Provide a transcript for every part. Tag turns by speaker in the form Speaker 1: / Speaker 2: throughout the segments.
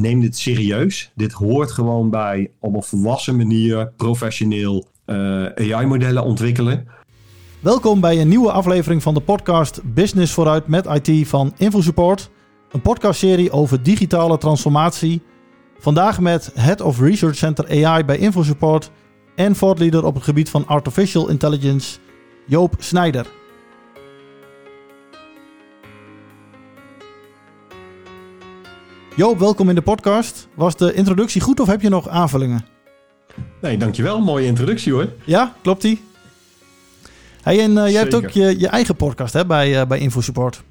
Speaker 1: neem dit serieus. Dit hoort gewoon bij op een volwassen manier professioneel AI-modellen ontwikkelen.
Speaker 2: Welkom bij een nieuwe aflevering van de podcast Business vooruit met IT van InfoSupport. Een podcastserie over digitale transformatie. Vandaag met Head of Research Center AI bij InfoSupport en voortleader op het gebied van Artificial Intelligence, Joop Snijder. Joop, welkom in de podcast. Was de introductie goed of heb je nog aanvullingen?
Speaker 1: Nee, dankjewel. Mooie introductie hoor.
Speaker 2: Ja, klopt die? Hey, en uh, jij hebt ook je, je eigen podcast hè, bij, uh, bij InfoSupport.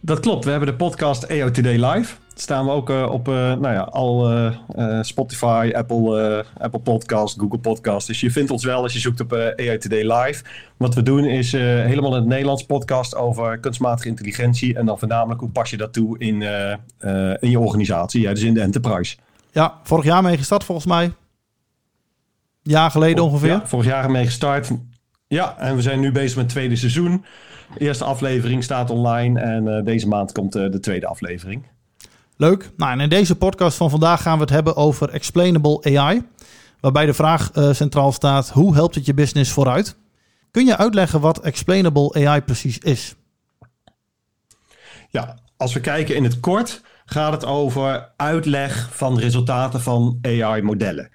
Speaker 1: Dat klopt. We hebben de podcast Today Live. Staan we ook uh, op nou ja, al Spotify, Apple, Apple Podcast, Google Podcast. Dus je vindt ons wel als je zoekt op AI Today Live. Wat we doen is helemaal in het Nederlands podcast over kunstmatige intelligentie. En dan voornamelijk hoe pas je dat toe in, in je organisatie, ja, dus in de enterprise.
Speaker 2: Ja, vorig jaar mee gestart volgens mij. Jaar geleden ongeveer. Ja,
Speaker 1: vorig jaar mee gestart. Ja, en we zijn nu bezig met het tweede seizoen. De eerste aflevering staat online en deze maand komt de tweede aflevering.
Speaker 2: Leuk. Nou, en in deze podcast van vandaag gaan we het hebben over explainable AI. Waarbij de vraag uh, centraal staat: hoe helpt het je business vooruit? Kun je uitleggen wat explainable AI precies is?
Speaker 1: Ja, als we kijken in het kort, gaat het over uitleg van resultaten van AI-modellen.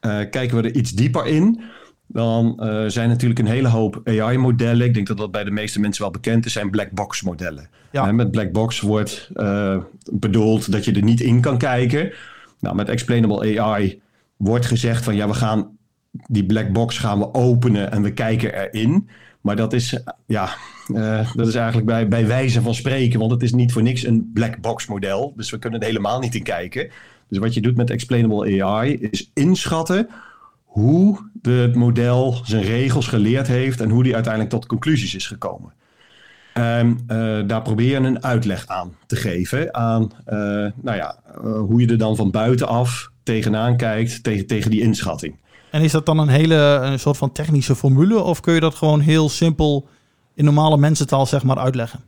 Speaker 1: kijken we er iets dieper in, dan uh, zijn natuurlijk een hele hoop AI-modellen. Ik denk dat dat bij de meeste mensen wel bekend is, zijn black box modellen. Ja. met black box wordt uh, bedoeld dat je er niet in kan kijken. Nou, met explainable AI wordt gezegd van ja, we gaan die black box gaan we openen en we kijken erin. Maar dat is, ja, uh, dat is eigenlijk bij, bij wijze van spreken, want het is niet voor niks een black box model. Dus we kunnen er helemaal niet in kijken. Dus wat je doet met explainable AI is inschatten hoe de, het model zijn regels geleerd heeft en hoe die uiteindelijk tot conclusies is gekomen. En uh, daar probeer je een uitleg aan te geven aan uh, nou ja, uh, hoe je er dan van buitenaf tegenaan kijkt tegen, tegen die inschatting.
Speaker 2: En is dat dan een hele een soort van technische formule of kun je dat gewoon heel simpel in normale mensentaal zeg maar uitleggen?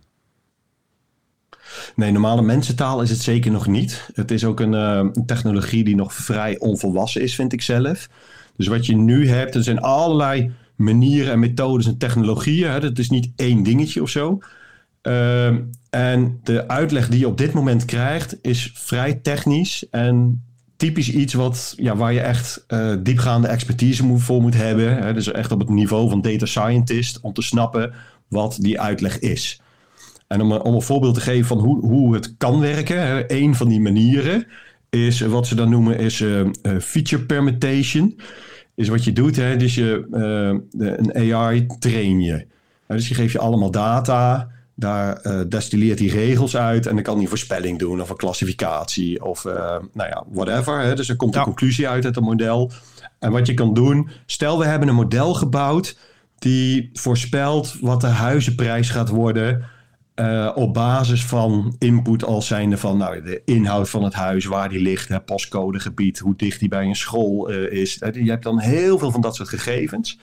Speaker 1: Nee, normale mensentaal is het zeker nog niet. Het is ook een, een technologie die nog vrij onvolwassen is, vind ik zelf. Dus wat je nu hebt, er zijn allerlei manieren en methodes en technologieën. Hè? Dat is niet één dingetje of zo. Uh, en de uitleg die je op dit moment krijgt is vrij technisch en typisch iets wat, ja, waar je echt uh, diepgaande expertise voor moet hebben. Hè? Dus echt op het niveau van data scientist om te snappen wat die uitleg is. En om, om een voorbeeld te geven van hoe, hoe het kan werken, hè? een van die manieren is wat ze dan noemen is uh, feature permutation is wat je doet. Hè? Dus je, uh, een AI train je. dus je geeft je allemaal data. Daar uh, destilleert hij regels uit. En dan kan hij voorspelling doen of een klassificatie of uh, nou ja, whatever. Hè? Dus er komt een conclusie uit uit het model. En wat je kan doen, stel we hebben een model gebouwd die voorspelt wat de huizenprijs gaat worden uh, op basis van input als zijnde van nou, de inhoud van het huis, waar die ligt, het postcodegebied, hoe dicht die bij een school uh, is. Uh, je hebt dan heel veel van dat soort gegevens.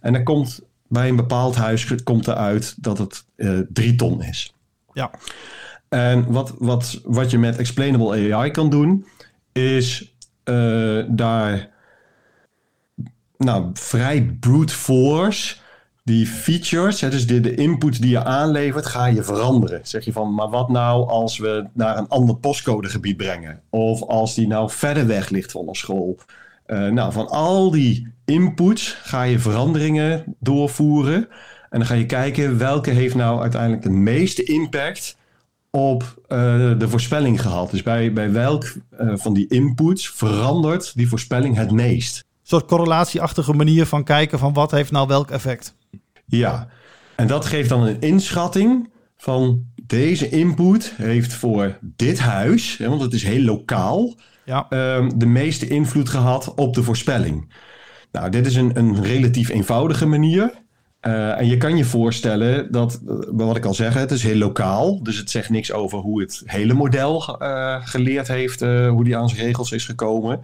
Speaker 1: En dan komt bij een bepaald huis komt eruit dat het drie ton is.
Speaker 2: Ja.
Speaker 1: En wat, wat, wat je met explainable AI kan doen, is daar nou, vrij brute force die features, hè, dus de, de inputs die je aanlevert, ga je veranderen. Zeg je van, maar wat nou als we naar een ander postcodegebied brengen? Of als die nou verder weg ligt van een school? Uh, nou, van al die inputs ga je veranderingen doorvoeren. En dan ga je kijken welke heeft nou uiteindelijk de meeste impact op uh, de voorspelling gehad. Dus bij, bij welk uh, van die inputs verandert die voorspelling het meest?
Speaker 2: Een soort correlatieachtige manier van kijken van wat heeft nou welk effect.
Speaker 1: Ja, en dat geeft dan een inschatting van deze input heeft voor dit huis, want het is heel lokaal, ja. um, de meeste invloed gehad op de voorspelling. Nou, dit is een, een relatief eenvoudige manier. Uh, en je kan je voorstellen dat, uh, wat ik al zeg, het is heel lokaal. Dus het zegt niks over hoe het hele model uh, geleerd heeft, hoe die aan zijn regels is gekomen.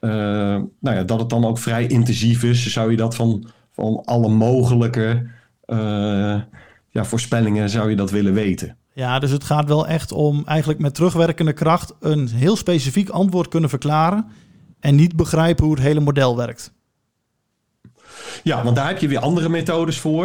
Speaker 1: nou ja, dat het dan ook vrij intensief is, zou je dat van van alle mogelijke uh, ja, voorspellingen zou je dat willen weten.
Speaker 2: Ja, dus het gaat wel echt om eigenlijk met terugwerkende kracht een heel specifiek antwoord kunnen verklaren en niet begrijpen hoe het hele model werkt.
Speaker 1: Ja, want daar heb je weer andere methodes voor.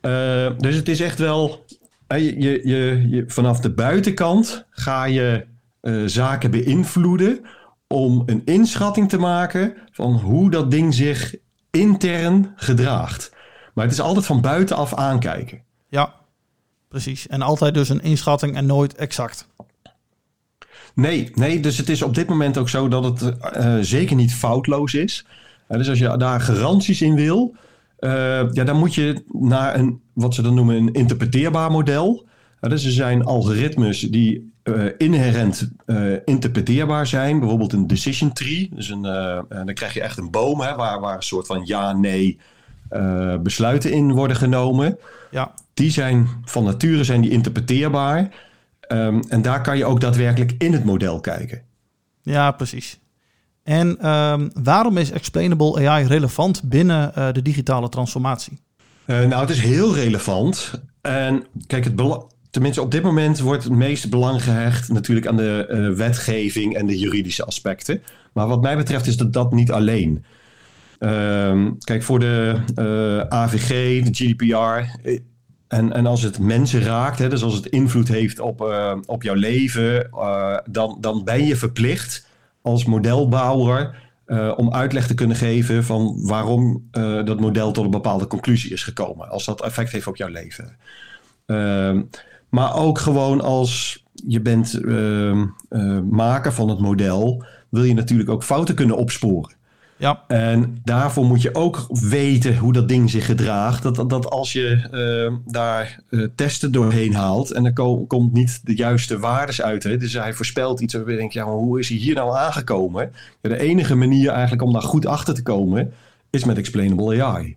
Speaker 1: Uh, dus het is echt wel. Je, je, je, je, vanaf de buitenkant ga je uh, zaken beïnvloeden om een inschatting te maken van hoe dat ding zich intern gedraagt. Maar het is altijd van buitenaf aankijken.
Speaker 2: Ja, precies. En altijd dus een inschatting en nooit exact.
Speaker 1: Nee, nee, dus het is op dit moment ook zo dat het uh, zeker niet foutloos is. Uh, dus als je daar garanties in wil, uh, ja, dan moet je naar een, wat ze dan noemen, een interpreteerbaar model. dus er zijn algoritmes die inherent interpreteerbaar zijn. Bijvoorbeeld een decision tree. Dus een, dan krijg je echt een boom hè, waar, waar een soort van ja, nee besluiten in worden genomen.
Speaker 2: Ja.
Speaker 1: Die zijn van nature zijn die interpreteerbaar. Um, en daar kan je ook daadwerkelijk in het model kijken.
Speaker 2: Ja, precies. En um, waarom is explainable AI relevant binnen uh, de digitale transformatie?
Speaker 1: Uh, nou, het is heel relevant. En kijk, het tenminste op dit moment wordt het meeste belang gehecht natuurlijk aan de uh, wetgeving en de juridische aspecten. Maar wat mij betreft is dat dat niet alleen. Um, kijk, voor de AVG, de GDPR, en, en als het mensen raakt, hè, dus als het invloed heeft op, uh, op jouw leven, uh, dan, dan ben je verplicht als modelbouwer uh, om uitleg te kunnen geven van waarom dat model tot een bepaalde conclusie is gekomen. Als dat effect heeft op jouw leven. Ehm, maar ook gewoon als je bent ehm, maker van het model, wil je natuurlijk ook fouten kunnen opsporen.
Speaker 2: Ja.
Speaker 1: En daarvoor moet je ook weten hoe dat ding zich gedraagt. Dat, dat, als je uh, daar uh, testen doorheen haalt en er ko komt niet de juiste waardes uit. Hè? Dus hij voorspelt iets waarbij je denkt, ja, maar hoe is hij hier nou aangekomen? Ja, de enige manier eigenlijk om daar goed achter te komen is met explainable AI.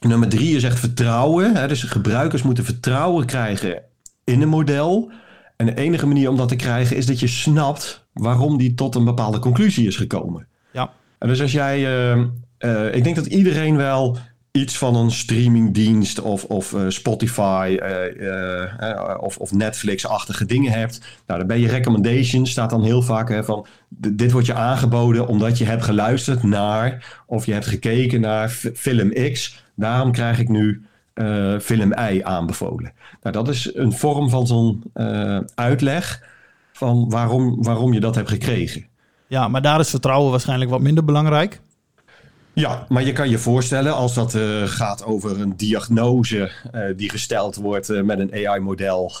Speaker 1: Nummer drie is echt vertrouwen. Hè? Dus gebruikers moeten vertrouwen krijgen in een model. En de enige manier om dat te krijgen is dat je snapt waarom die tot een bepaalde conclusie is gekomen.
Speaker 2: Ja.
Speaker 1: En dus als jij, uh, uh, ik denk dat iedereen wel iets van een streamingdienst of, of uh, Spotify of, of Netflix-achtige dingen hebt. Nou, dan ben je recommendations, staat dan heel vaak hè, van dit wordt je aangeboden omdat je hebt geluisterd naar of je hebt gekeken naar film X. Daarom krijg ik nu film Y aanbevolen. Nou, dat is een vorm van zo'n uitleg van waarom, waarom je dat hebt gekregen.
Speaker 2: Ja, maar daar is vertrouwen waarschijnlijk wat minder belangrijk.
Speaker 1: Ja, maar je kan je voorstellen als dat uh, gaat over een diagnose uh, die gesteld wordt uh, met een AI-model,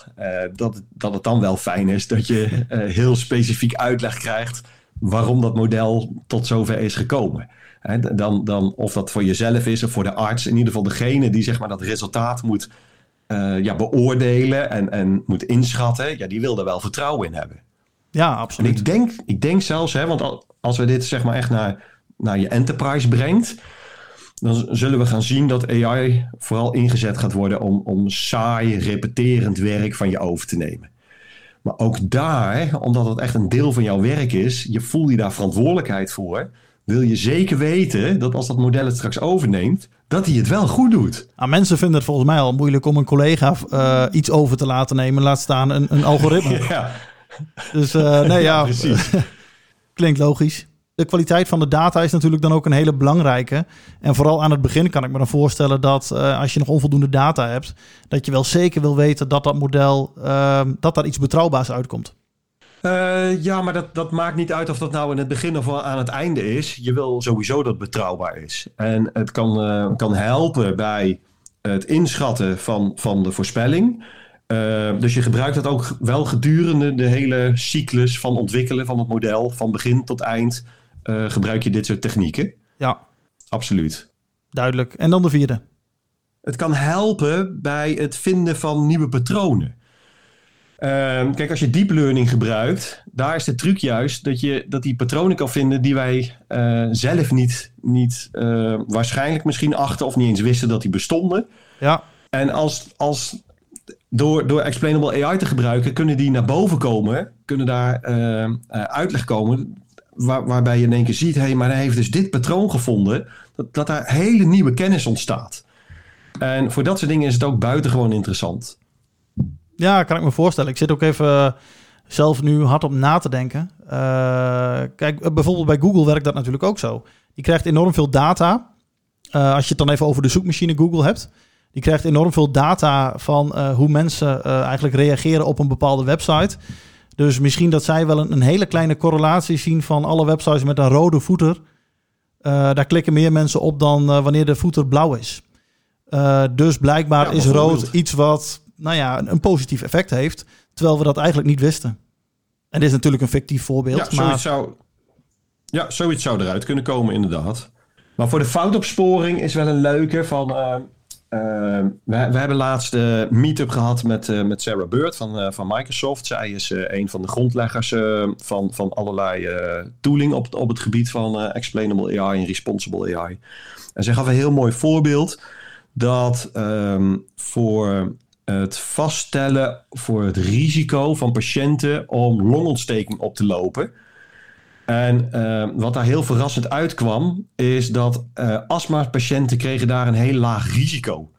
Speaker 1: dat, dat het dan wel fijn is dat je heel specifiek uitleg krijgt waarom dat model tot zover is gekomen. Hè, dan, dan, of dat voor jezelf is of voor de arts, in ieder geval degene die zeg maar, dat resultaat moet ja, beoordelen en, en moet inschatten, ja, die wil er wel vertrouwen in hebben.
Speaker 2: Ja, absoluut.
Speaker 1: En ik denk, ik denk zelfs, hè, want als we dit zeg maar echt naar, naar je enterprise brengt, dan zullen we gaan zien dat AI vooral ingezet gaat worden om, om saai, repeterend werk van je over te nemen. Maar ook daar, omdat het echt een deel van jouw werk is, je voelt je daar verantwoordelijkheid voor, wil je zeker weten dat als dat model het straks overneemt, dat hij het wel goed doet.
Speaker 2: Nou, mensen vinden het volgens mij al moeilijk om een collega uh, iets over te laten nemen, laat staan een, een algoritme.
Speaker 1: ja.
Speaker 2: Dus uh, nee, ja, klinkt logisch. De kwaliteit van de data is natuurlijk dan ook een hele belangrijke. En vooral aan het begin kan ik me dan voorstellen dat uh, als je nog onvoldoende data hebt, dat je wel zeker wil weten dat dat model, uh, dat daar iets betrouwbaars uitkomt.
Speaker 1: Uh, ja, maar dat, dat maakt niet uit of dat nou in het begin of aan het einde is. Je wil sowieso dat het betrouwbaar is. En het kan, kan helpen bij het inschatten van, van de voorspelling. Uh, dus je gebruikt dat ook wel gedurende de hele cyclus van ontwikkelen van het model, van begin tot eind, gebruik je dit soort technieken.
Speaker 2: Ja.
Speaker 1: Absoluut.
Speaker 2: Duidelijk. En dan de vierde.
Speaker 1: Het kan helpen bij het vinden van nieuwe patronen. Uh, kijk, als je deep learning gebruikt, daar is de truc juist dat je dat die patronen kan vinden die wij uh, zelf niet, niet waarschijnlijk misschien achter of niet eens wisten dat die bestonden.
Speaker 2: Ja.
Speaker 1: En als, als door, door explainable AI te gebruiken, kunnen die naar boven komen, kunnen daar uh, uitleg komen, waar, waarbij je in één keer ziet, hé, hey, maar hij heeft dus dit patroon gevonden, dat, dat daar hele nieuwe kennis ontstaat. En voor dat soort dingen is het ook buitengewoon interessant.
Speaker 2: Ja, kan ik me voorstellen. Ik zit ook even zelf nu hard op na te denken. kijk, bijvoorbeeld bij Google werkt dat natuurlijk ook zo. Je krijgt enorm veel data. als je het dan even over de zoekmachine Google hebt. Die krijgt enorm veel data van hoe mensen eigenlijk reageren op een bepaalde website. Dus misschien dat zij wel een, een, hele kleine correlatie zien van alle websites met een rode voeter. Daar klikken meer mensen op dan wanneer de voeter blauw is. Dus blijkbaar ja, is rood iets wat nou ja, een, een, positief effect heeft, terwijl we dat eigenlijk niet wisten. En dit is natuurlijk een fictief voorbeeld.
Speaker 1: Ja, maar... zoiets zou, ja, zoiets zou eruit kunnen komen, inderdaad. Maar voor de foutopsporing is wel een leuke van Ehm, we, we, hebben laatst een meet-up gehad met, uh, met Sarah Bird van, van Microsoft. Zij is een van de grondleggers van, van allerlei tooling op, op het gebied van explainable AI en responsible AI. En zij gaf een heel mooi voorbeeld dat um, voor het vaststellen voor het risico van patiënten om longontsteking op te lopen. En wat daar heel verrassend uitkwam, is dat uh, astma-patiënten kregen daar een heel laag risico.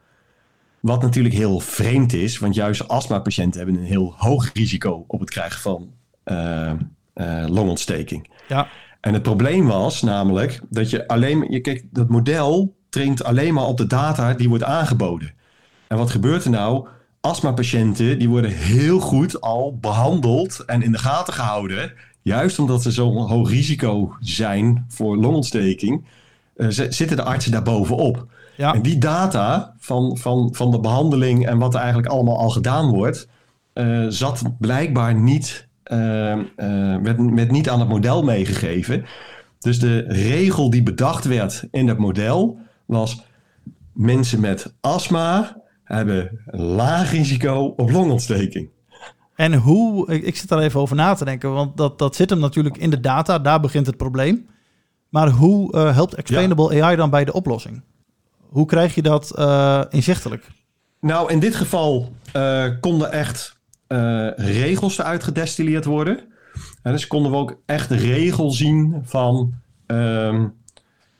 Speaker 1: Wat natuurlijk heel vreemd is, want juist astma-patiënten hebben een heel hoog risico op het krijgen van uh, longontsteking.
Speaker 2: Ja.
Speaker 1: En het probleem was namelijk dat je alleen, je kijkt, dat model traint alleen maar op de data die wordt aangeboden. En wat gebeurt er nou? Astma-patiënten die worden heel goed al behandeld en in de gaten gehouden juist omdat ze zo'n hoog risico zijn voor longontsteking, uh, zitten de artsen daar bovenop. Ja. En die data van, van, van de behandeling en wat er eigenlijk allemaal al gedaan wordt, uh, zat blijkbaar niet, uh, werd, werd niet aan het model meegegeven. Dus de regel die bedacht werd in het model was: mensen met astma hebben laag risico op longontsteking.
Speaker 2: En hoe, ik, zit daar even over na te denken, want dat, dat zit hem natuurlijk in de data, daar begint het probleem. Maar hoe uh, helpt Explainable AI dan bij de oplossing? Hoe krijg je dat uh, inzichtelijk?
Speaker 1: Nou, in dit geval uh, konden echt regels eruit gedestilleerd worden. En dus konden we ook echt de regel zien van ehm,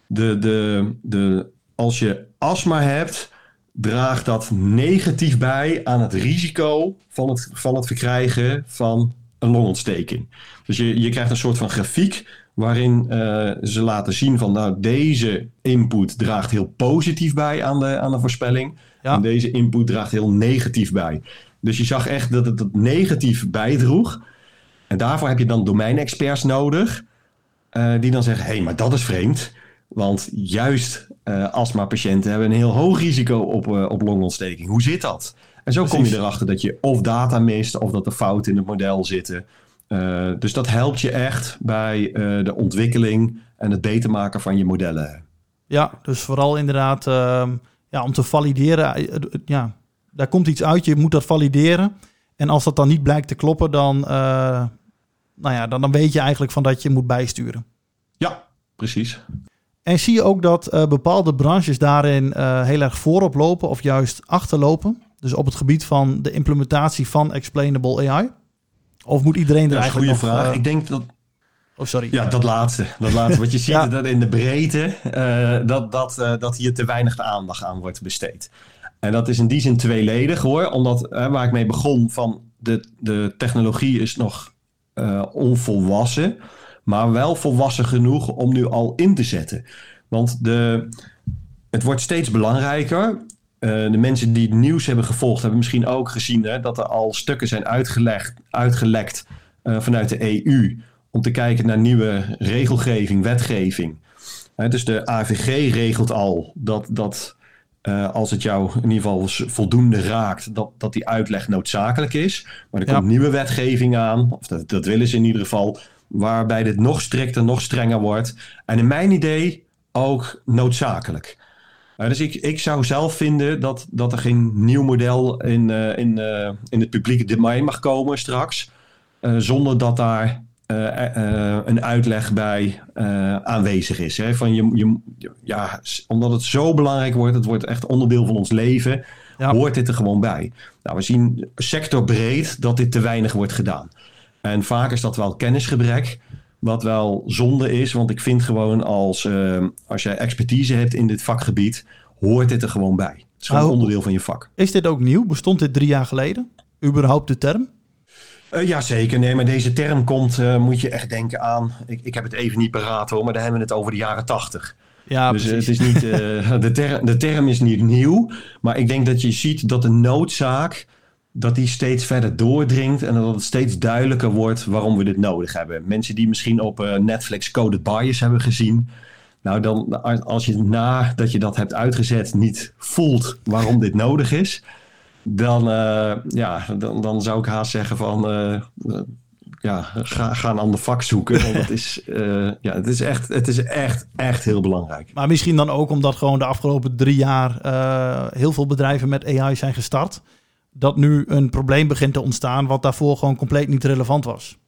Speaker 1: de, de, de, als je astma hebt, draagt dat negatief bij aan het risico van het, van het verkrijgen van een longontsteking. Dus je, je krijgt een soort van grafiek waarin uh, ze laten zien van nou deze input draagt heel positief bij aan de, aan de voorspelling. En deze input draagt heel negatief bij. Dus je zag echt dat het, negatief bijdroeg. En daarvoor heb je dan domeinexperts nodig. Uh, die dan zeggen, hé, hey, maar dat is vreemd. Want juist uh, astma-patiënten hebben een heel hoog risico op, uh, op longontsteking. Hoe zit dat? En zo kom je erachter dat je of data mist of dat er fouten in het model zitten. Uh, dus dat helpt je echt bij de ontwikkeling en het beter maken van je modellen.
Speaker 2: Ja, dus vooral inderdaad ehm, ja, om te valideren. ja, daar komt iets uit, je moet dat valideren. En als dat dan niet blijkt te kloppen, dan, nou ja, dan, dan weet je eigenlijk van dat je moet bijsturen.
Speaker 1: Ja, precies.
Speaker 2: En zie je ook dat uh, bepaalde branches daarin uh, heel erg voorop lopen of juist achterlopen? Dus op het gebied van de implementatie van explainable AI? Of moet iedereen er eigenlijk
Speaker 1: een goede vraag. Uh... Ik denk dat...
Speaker 2: Oh, sorry.
Speaker 1: Ja, dat laatste. Dat laatste. Wat je ziet ja. dat in de breedte, dat, dat, dat hier te weinig aandacht aan wordt besteed. En dat is in die zin tweeledig hoor. Omdat waar ik mee begon van de, de technologie is nog onvolwassen maar wel volwassen genoeg om nu al in te zetten. Want de, het wordt steeds belangrijker. Uh, de mensen die het nieuws hebben gevolgd hebben misschien ook gezien hè, dat er al stukken zijn uitgelegd, uitgelekt uh, vanuit de EU om te kijken naar nieuwe regelgeving, wetgeving. Uh, dus de AVG regelt al dat, dat als het jou in ieder geval voldoende raakt, dat, dat die uitleg noodzakelijk is. Maar er komt nieuwe wetgeving aan, of dat, dat willen ze in ieder geval, waarbij dit nog strikter, nog strenger wordt. En in mijn idee ook noodzakelijk. Uh, dus ik, ik zou zelf vinden dat, dat er geen nieuw model in, uh, in, uh, in het publieke domein mag komen straks. zonder dat daar een uitleg bij aanwezig is. Hè? Van je, je, ja, omdat het zo belangrijk wordt, het wordt echt onderdeel van ons leven, ja. hoort dit er gewoon bij. Nou, we zien sectorbreed dat dit te weinig wordt gedaan. En vaak is dat wel kennisgebrek. Wat wel zonde is, want ik vind gewoon als, uh, als jij expertise hebt in dit vakgebied, hoort dit er gewoon bij. Het is gewoon oh. onderdeel van je vak.
Speaker 2: Is dit ook nieuw? Bestond dit drie jaar geleden? überhaupt de term?
Speaker 1: Uh, ja, zeker. Nee, maar deze term komt, uh, moet je echt denken aan. Ik, ik heb het even niet paraat hoor, maar daar hebben we het over de jaren tachtig.
Speaker 2: Ja,
Speaker 1: dus
Speaker 2: precies.
Speaker 1: het is niet, de, term, de term is niet nieuw. Maar ik denk dat je ziet dat de noodzaak. Dat die steeds verder doordringt. en dat het steeds duidelijker wordt waarom we dit nodig hebben. Mensen die misschien op Netflix Coded Bias hebben gezien. Nou, dan, als je nadat je dat hebt uitgezet niet voelt waarom dit nodig is dan, uh, ja, dan, dan zou ik haast zeggen van uh, ja, ga, ga een ander vak zoeken. Want het is, uh, ja, het is, echt, het is echt, echt heel belangrijk.
Speaker 2: Maar misschien dan ook omdat gewoon de afgelopen drie jaar heel veel bedrijven met AI zijn gestart. Dat nu een probleem begint te ontstaan wat daarvoor gewoon compleet niet relevant was.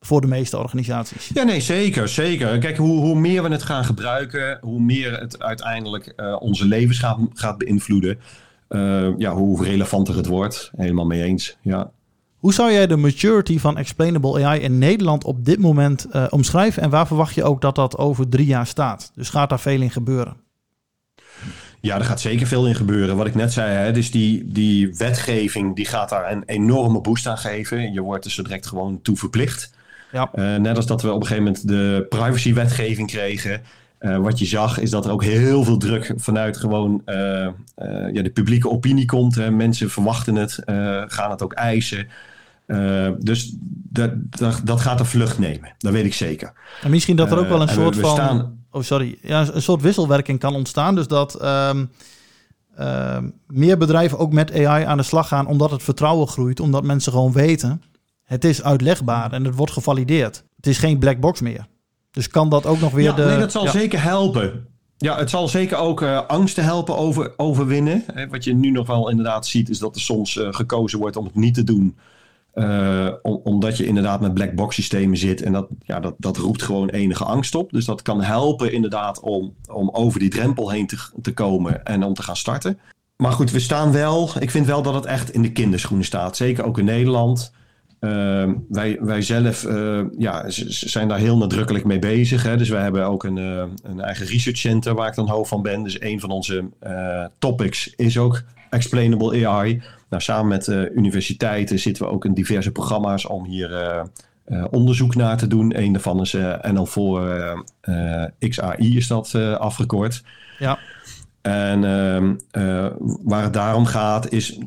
Speaker 2: Voor de meeste organisaties.
Speaker 1: Ja, nee, zeker. zeker. Kijk, hoe, hoe meer we het gaan gebruiken, hoe meer het uiteindelijk onze levens gaat, gaat beïnvloeden. Uh, ja, hoe relevanter het wordt. Helemaal mee eens, ja.
Speaker 2: Hoe zou jij de maturity van explainable AI in Nederland op dit moment uh, omschrijven? En waar verwacht je ook dat dat over drie jaar staat? Dus gaat daar veel in gebeuren?
Speaker 1: Ja, er gaat zeker veel in gebeuren. Wat ik net zei, hè, dus die, die wetgeving die gaat daar een enorme boost aan geven. Je wordt er zo direct gewoon toe verplicht.
Speaker 2: Ja.
Speaker 1: Uh, net als dat we op een gegeven moment de privacywetgeving kregen. Uh, wat je zag is dat er ook heel veel druk vanuit gewoon uh, uh, ja, de publieke opinie komt. Hè. Mensen verwachten het, gaan het ook eisen. dus dat, dat, dat, gaat een vlucht nemen, dat weet ik zeker.
Speaker 2: En misschien dat er ook wel een soort
Speaker 1: we, we
Speaker 2: van.
Speaker 1: Staan...
Speaker 2: Oh, sorry. Ja, een soort wisselwerking kan ontstaan. Dus dat um, meer bedrijven ook met AI aan de slag gaan, omdat het vertrouwen groeit, omdat mensen gewoon weten. Het is uitlegbaar en het wordt gevalideerd. Het is geen black box meer. Dus kan dat ook nog weer
Speaker 1: ja,
Speaker 2: de...
Speaker 1: Nee, dat zal
Speaker 2: ja.
Speaker 1: zeker helpen. Ja, het zal zeker ook uh, angsten helpen over, overwinnen. Wat je nu nog wel inderdaad ziet, is dat er soms uh, gekozen wordt om het niet te doen. Om, omdat je inderdaad met black box systemen zit. En dat, ja, dat, dat roept gewoon enige angst op. Dus dat kan helpen inderdaad om, om over die drempel heen te, komen en om te gaan starten. Maar goed, we staan wel. Ik vind wel dat het echt in de kinderschoenen staat. Zeker ook in Nederland. Uh, wij, wij zelf uh, ja, zijn daar heel nadrukkelijk mee bezig. Hè. Dus wij hebben ook een, uh, een eigen research center waar ik dan hoofd van ben. Dus een van onze topics is ook explainable AI. Nou, samen met universiteiten zitten we ook in diverse programma's om hier onderzoek naar te doen. Een daarvan is NL voor XAI is dat afgekort.
Speaker 2: Ja.
Speaker 1: En waar het daarom gaat is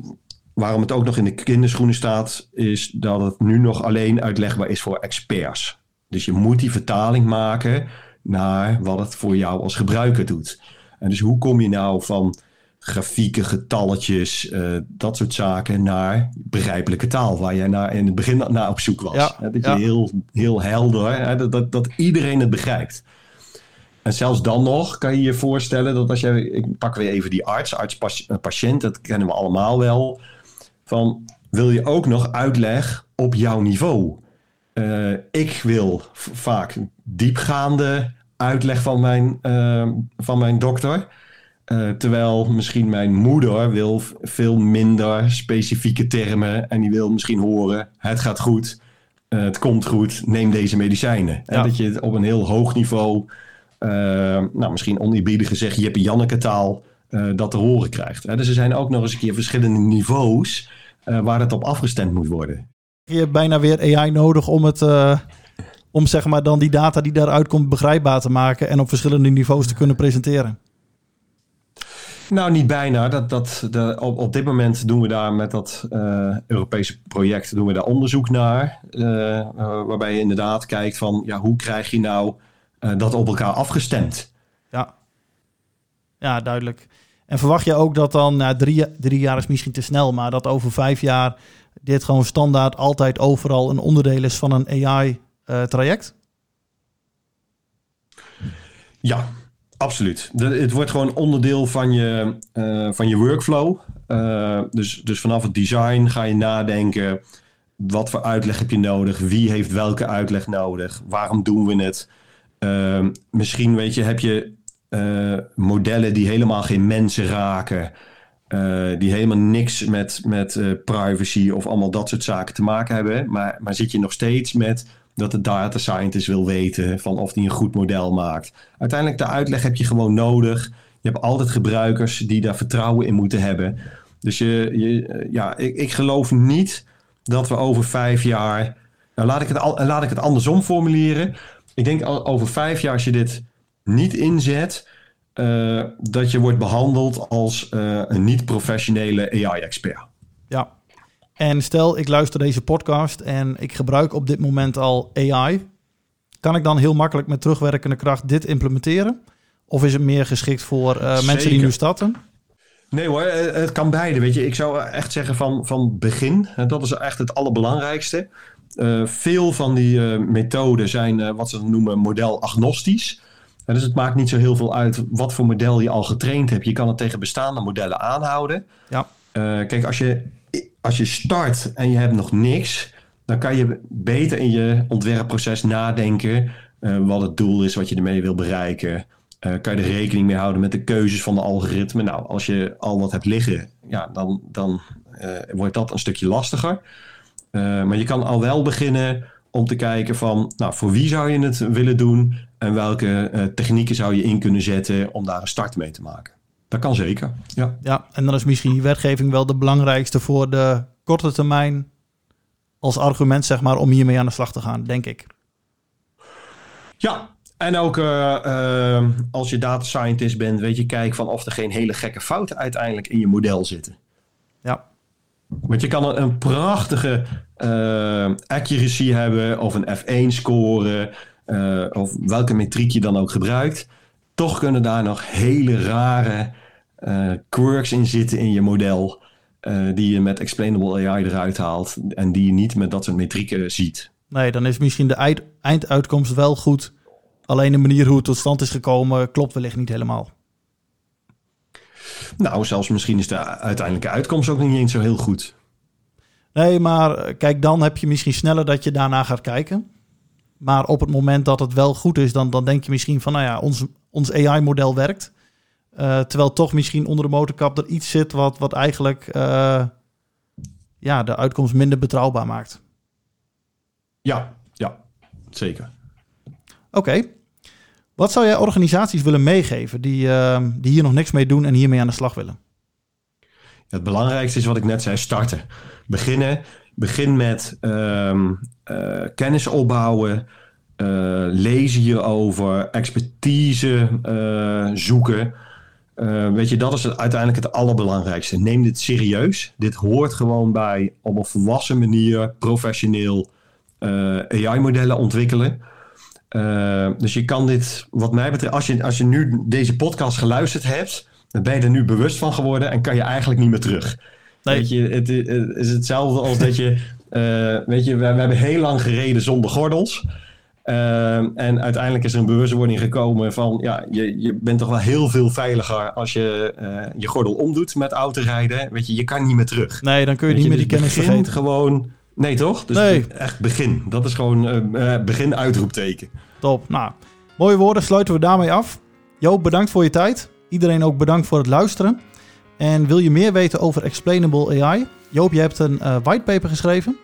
Speaker 1: waarom het ook nog in de kinderschoenen staat, is dat het nu nog alleen uitlegbaar is voor experts. Dus je moet die vertaling maken naar wat het voor jou als gebruiker doet. En dus hoe kom je nou van grafieken, getalletjes, uh, dat soort zaken naar begrijpelijke taal, waar jij naar, in het begin naar op zoek was.
Speaker 2: Ja,
Speaker 1: hè, dat
Speaker 2: ja.
Speaker 1: je heel, heel helder, hè, dat, dat, dat iedereen het begrijpt. En zelfs dan nog kan je je voorstellen dat als je, ik pak weer even die arts, arts-patiënt, dat kennen we allemaal wel van wil je ook nog uitleg op jouw niveau? Uh, ik wil vaak diepgaande uitleg van mijn, uh, van mijn dokter. Uh, terwijl misschien mijn moeder wil veel minder specifieke termen. En die wil misschien horen, het gaat goed, het komt goed, neem deze medicijnen.
Speaker 2: Ja.
Speaker 1: En dat je het op een heel hoog niveau, nou misschien oneerbiedig gezegd, je hebt een Janneke taal, dat te horen krijgt. Dus er zijn ook nog eens een keer verschillende niveaus waar het op afgestemd moet worden.
Speaker 2: Je hebt bijna weer AI nodig om het. Om zeg maar dan die data die daaruit komt begrijpbaar te maken en op verschillende niveaus te kunnen presenteren.
Speaker 1: Nou, niet bijna. Dat, dat, de, op, op dit moment doen we daar met dat uh, Europese project doen we daar onderzoek naar. waarbij je inderdaad kijkt van ja, hoe krijg je nou dat op elkaar afgestemd?
Speaker 2: Ja, ja duidelijk. En verwacht je ook dat dan, nou, drie, drie jaar is misschien te snel, maar dat over vijf jaar dit gewoon standaard altijd overal een onderdeel is van een AI-traject?
Speaker 1: ja, absoluut. Het wordt gewoon onderdeel van je, uh, van je workflow. Uh, dus, dus vanaf het design ga je nadenken. Wat voor uitleg heb je nodig? Wie heeft welke uitleg nodig? Waarom doen we het? Uh, misschien weet je, heb je uh, modellen die helemaal geen mensen raken. Die helemaal niks met, met privacy of allemaal dat soort zaken te maken hebben. Maar, maar zit je nog steeds met dat de data scientist wil weten van of die een goed model maakt. Uiteindelijk de uitleg heb je gewoon nodig. Je hebt altijd gebruikers die daar vertrouwen in moeten hebben. Dus je, je, ja, ik, ik geloof niet dat we over vijf jaar. Nou, laat ik, het laat ik het andersom formuleren. Ik denk over vijf jaar, als je dit niet inzet, uh, dat je wordt behandeld als uh, een niet-professionele AI-expert.
Speaker 2: Ja. En stel, ik luister deze podcast en ik gebruik op dit moment al AI. Kan ik dan heel makkelijk met terugwerkende kracht dit implementeren? Of is het meer geschikt voor uh, mensen die nu starten?
Speaker 1: Nee hoor, het kan beide. Weet je, ik zou echt zeggen van, van begin. Dat is echt het allerbelangrijkste. Uh, veel van die uh, methoden zijn wat ze noemen model-agnostisch. dus het maakt niet zo heel veel uit wat voor model je al getraind hebt. Je kan het tegen bestaande modellen aanhouden. Ja. kijk, als je, als je start en je hebt nog niks, dan kan je beter in je ontwerpproces nadenken wat het doel is, wat je ermee wil bereiken. Uh, kan je er rekening mee houden met de keuzes van de algoritme? Nou, als je al wat hebt liggen, ja, dan, dan uh, wordt dat een stukje lastiger. Maar je kan al wel beginnen om te kijken van, nou, voor wie zou je het willen doen en welke technieken zou je in kunnen zetten om daar een start mee te maken. Dat kan zeker. Ja,
Speaker 2: ja en dan is misschien die wetgeving wel de belangrijkste voor de korte termijn als argument, zeg maar, om hiermee aan de slag te gaan, denk ik.
Speaker 1: Ja, en ook uh, uh, als je data scientist bent, weet je, kijk van of er geen hele gekke fouten uiteindelijk in je model zitten.
Speaker 2: Ja.
Speaker 1: Want je kan een, een prachtige uh, accuracy hebben of een F1 score of welke metriek je dan ook gebruikt. Toch kunnen daar nog hele rare quirks in zitten in je model. die je met explainable AI eruit haalt en die je niet met dat soort metrieken ziet.
Speaker 2: Nee, dan is misschien de einduitkomst wel goed Alleen de manier hoe het tot stand is gekomen klopt wellicht niet helemaal.
Speaker 1: Nou, zelfs misschien is de uiteindelijke uitkomst ook niet eens zo heel goed.
Speaker 2: Nee, maar eh, kijk, dan heb je misschien sneller dat je daarna gaat kijken. Maar op het moment dat het wel goed is, dan, dan denk je misschien van, nou ja, ons, ons AI-model werkt. Uh, terwijl toch misschien onder de motorkap er iets zit wat, wat eigenlijk uh, ja, de uitkomst minder betrouwbaar maakt.
Speaker 1: Ja, ja, zeker.
Speaker 2: Oké. Wat zou jij organisaties willen meegeven die, uh, die hier nog niks mee doen en hiermee aan de slag willen?
Speaker 1: Het belangrijkste is wat ik net zei, starten. Beginnen. Begin met um, uh, kennis opbouwen, uh, lezen hierover, expertise uh, zoeken. weet je, dat is uiteindelijk het allerbelangrijkste. Neem dit serieus. Dit hoort gewoon bij op een volwassen manier professioneel AI-modellen ontwikkelen. Dus je kan dit, wat mij betreft, als je, als je nu deze podcast geluisterd hebt, dan ben je er nu bewust van geworden en kan je eigenlijk niet meer terug. Nee. Weet je, het, is hetzelfde als dat je, uh, weet je, we, we, hebben heel lang gereden zonder gordels. Uh, en uiteindelijk is er een bewustwording gekomen van, ja, je, je bent toch wel heel veel veiliger als je je gordel omdoet met autorijden. Weet je, je kan niet meer terug.
Speaker 2: Nee, dan kun je niet meer die dus kennis vergeten.
Speaker 1: gewoon Nee, toch? Dus nee. echt begin. Dat is gewoon uh, begin uitroepteken.
Speaker 2: Top. Nou, mooie woorden. Sluiten we daarmee af. Joop, bedankt voor je tijd. Iedereen ook bedankt voor het luisteren. En wil je meer weten over Explainable AI? Joop, je hebt een uh, whitepaper geschreven.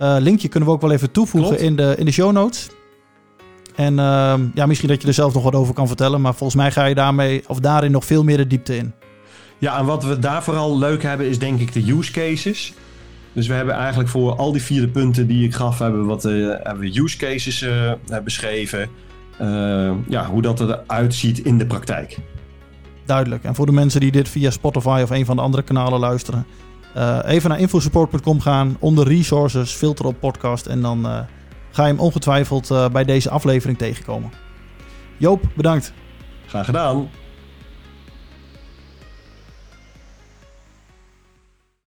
Speaker 2: Uh, linkje kunnen we ook wel even toevoegen in de, in de show notes. En uh, ja, misschien dat je er zelf nog wat over kan vertellen. Maar volgens mij ga je daarmee, of daarin nog veel meer de diepte in.
Speaker 1: Ja, en wat we daar vooral leuk hebben is denk ik de use cases. Dus we hebben eigenlijk voor al die vier punten die ik gaf, hebben, wat, uh, hebben we use cases beschreven. Ja, hoe dat eruit ziet in de praktijk.
Speaker 2: Duidelijk. En voor de mensen die dit via Spotify of een van de andere kanalen luisteren, even naar infosupport.com gaan, onder resources, filter op podcast en dan ga je hem ongetwijfeld bij deze aflevering tegenkomen. Joop, bedankt.
Speaker 1: Graag gedaan.